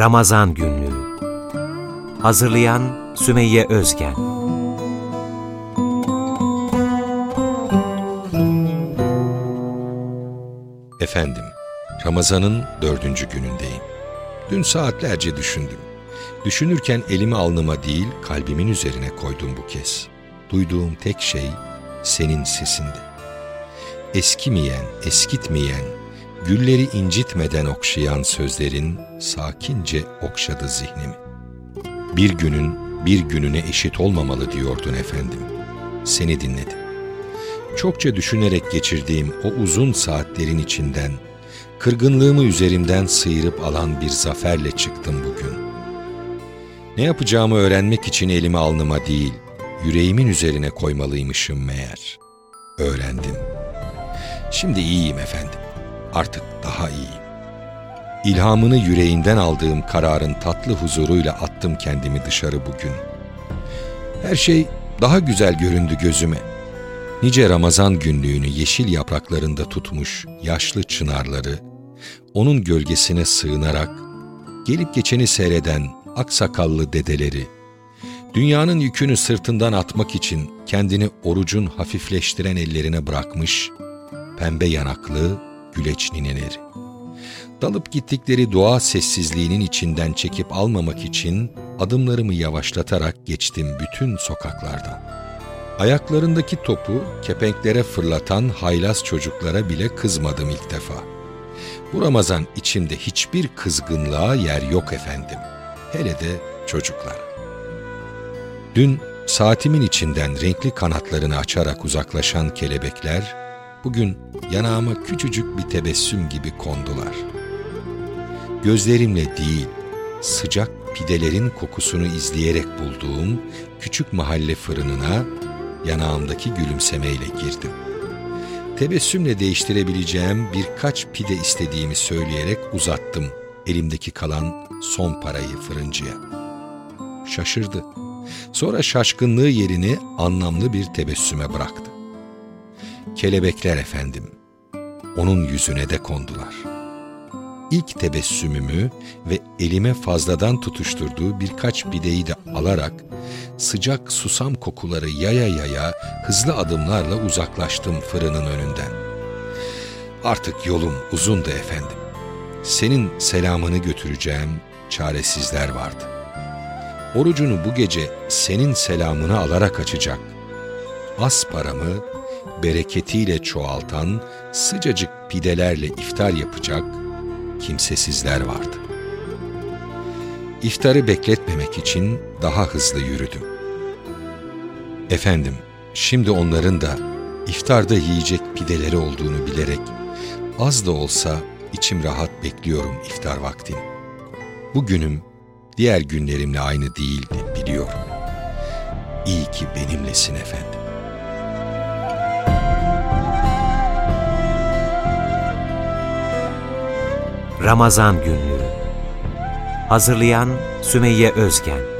Ramazan Günlüğü Hazırlayan Sümeyye Özgen Efendim, Ramazan'ın dördüncü günündeyim. Dün saatlerce düşündüm. Düşünürken elimi alnıma değil, kalbimin üzerine koydum bu kez. Duyduğum tek şey senin sesinde. Eskimeyen, eskitmeyen, gülleri incitmeden okşayan sözlerin sakince okşadı zihnimi. Bir günün bir gününe eşit olmamalı diyordun efendim. Seni dinledim. Çokça düşünerek geçirdiğim o uzun saatlerin içinden, kırgınlığımı üzerimden sıyırıp alan bir zaferle çıktım bugün. Ne yapacağımı öğrenmek için elimi alnıma değil, yüreğimin üzerine koymalıymışım meğer. Öğrendim. Şimdi iyiyim efendim. Artık daha iyiyim. İlhamını yüreğinden aldığım kararın tatlı huzuruyla attım kendimi dışarı bugün. Her şey daha güzel göründü gözüme. Nice Ramazan günlüğünü yeşil yapraklarında tutmuş yaşlı çınarları, onun gölgesine sığınarak, gelip geçeni seyreden aksakallı dedeleri, dünyanın yükünü sırtından atmak için kendini orucun hafifleştiren ellerine bırakmış, pembe yanaklı güleç nineleri. Dalıp gittikleri doğa sessizliğinin içinden çekip almamak için adımlarımı yavaşlatarak geçtim bütün sokaklardan. Ayaklarındaki topu kepenklere fırlatan haylaz çocuklara bile kızmadım ilk defa. Bu Ramazan içimde hiçbir kızgınlığa yer yok efendim. Hele de çocuklar. Dün saatimin içinden renkli kanatlarını açarak uzaklaşan kelebekler, bugün yanağıma küçücük bir tebessüm gibi kondular. Gözlerimle değil, sıcak pidelerin kokusunu izleyerek bulduğum küçük mahalle fırınına yanağımdaki gülümsemeyle girdim. Tebessümle değiştirebileceğim birkaç pide istediğimi söyleyerek uzattım elimdeki kalan son parayı fırıncıya. Şaşırdı. Sonra şaşkınlığı yerini anlamlı bir tebessüme bıraktı. Kelebekler efendim, onun yüzüne de kondular. İlk tebessümümü ve elime fazladan tutuşturduğu birkaç pideyi de alarak sıcak susam kokuları yaya yaya hızlı adımlarla uzaklaştım fırının önünden. Artık yolum uzundu efendim. Senin selamını götüreceğim çaresizler vardı. Orucunu bu gece senin selamını alarak açacak. Az paramı bereketiyle çoğaltan sıcacık pidelerle iftar yapacak kimsesizler vardı. İftarı bekletmemek için daha hızlı yürüdüm. Efendim, şimdi onların da iftarda yiyecek pideleri olduğunu bilerek az da olsa içim rahat bekliyorum iftar vaktini. Bu günüm diğer günlerimle aynı değildi biliyorum. İyi ki benimlesin efendim. Ramazan Günlüğü. Hazırlayan Sümeyye Özgen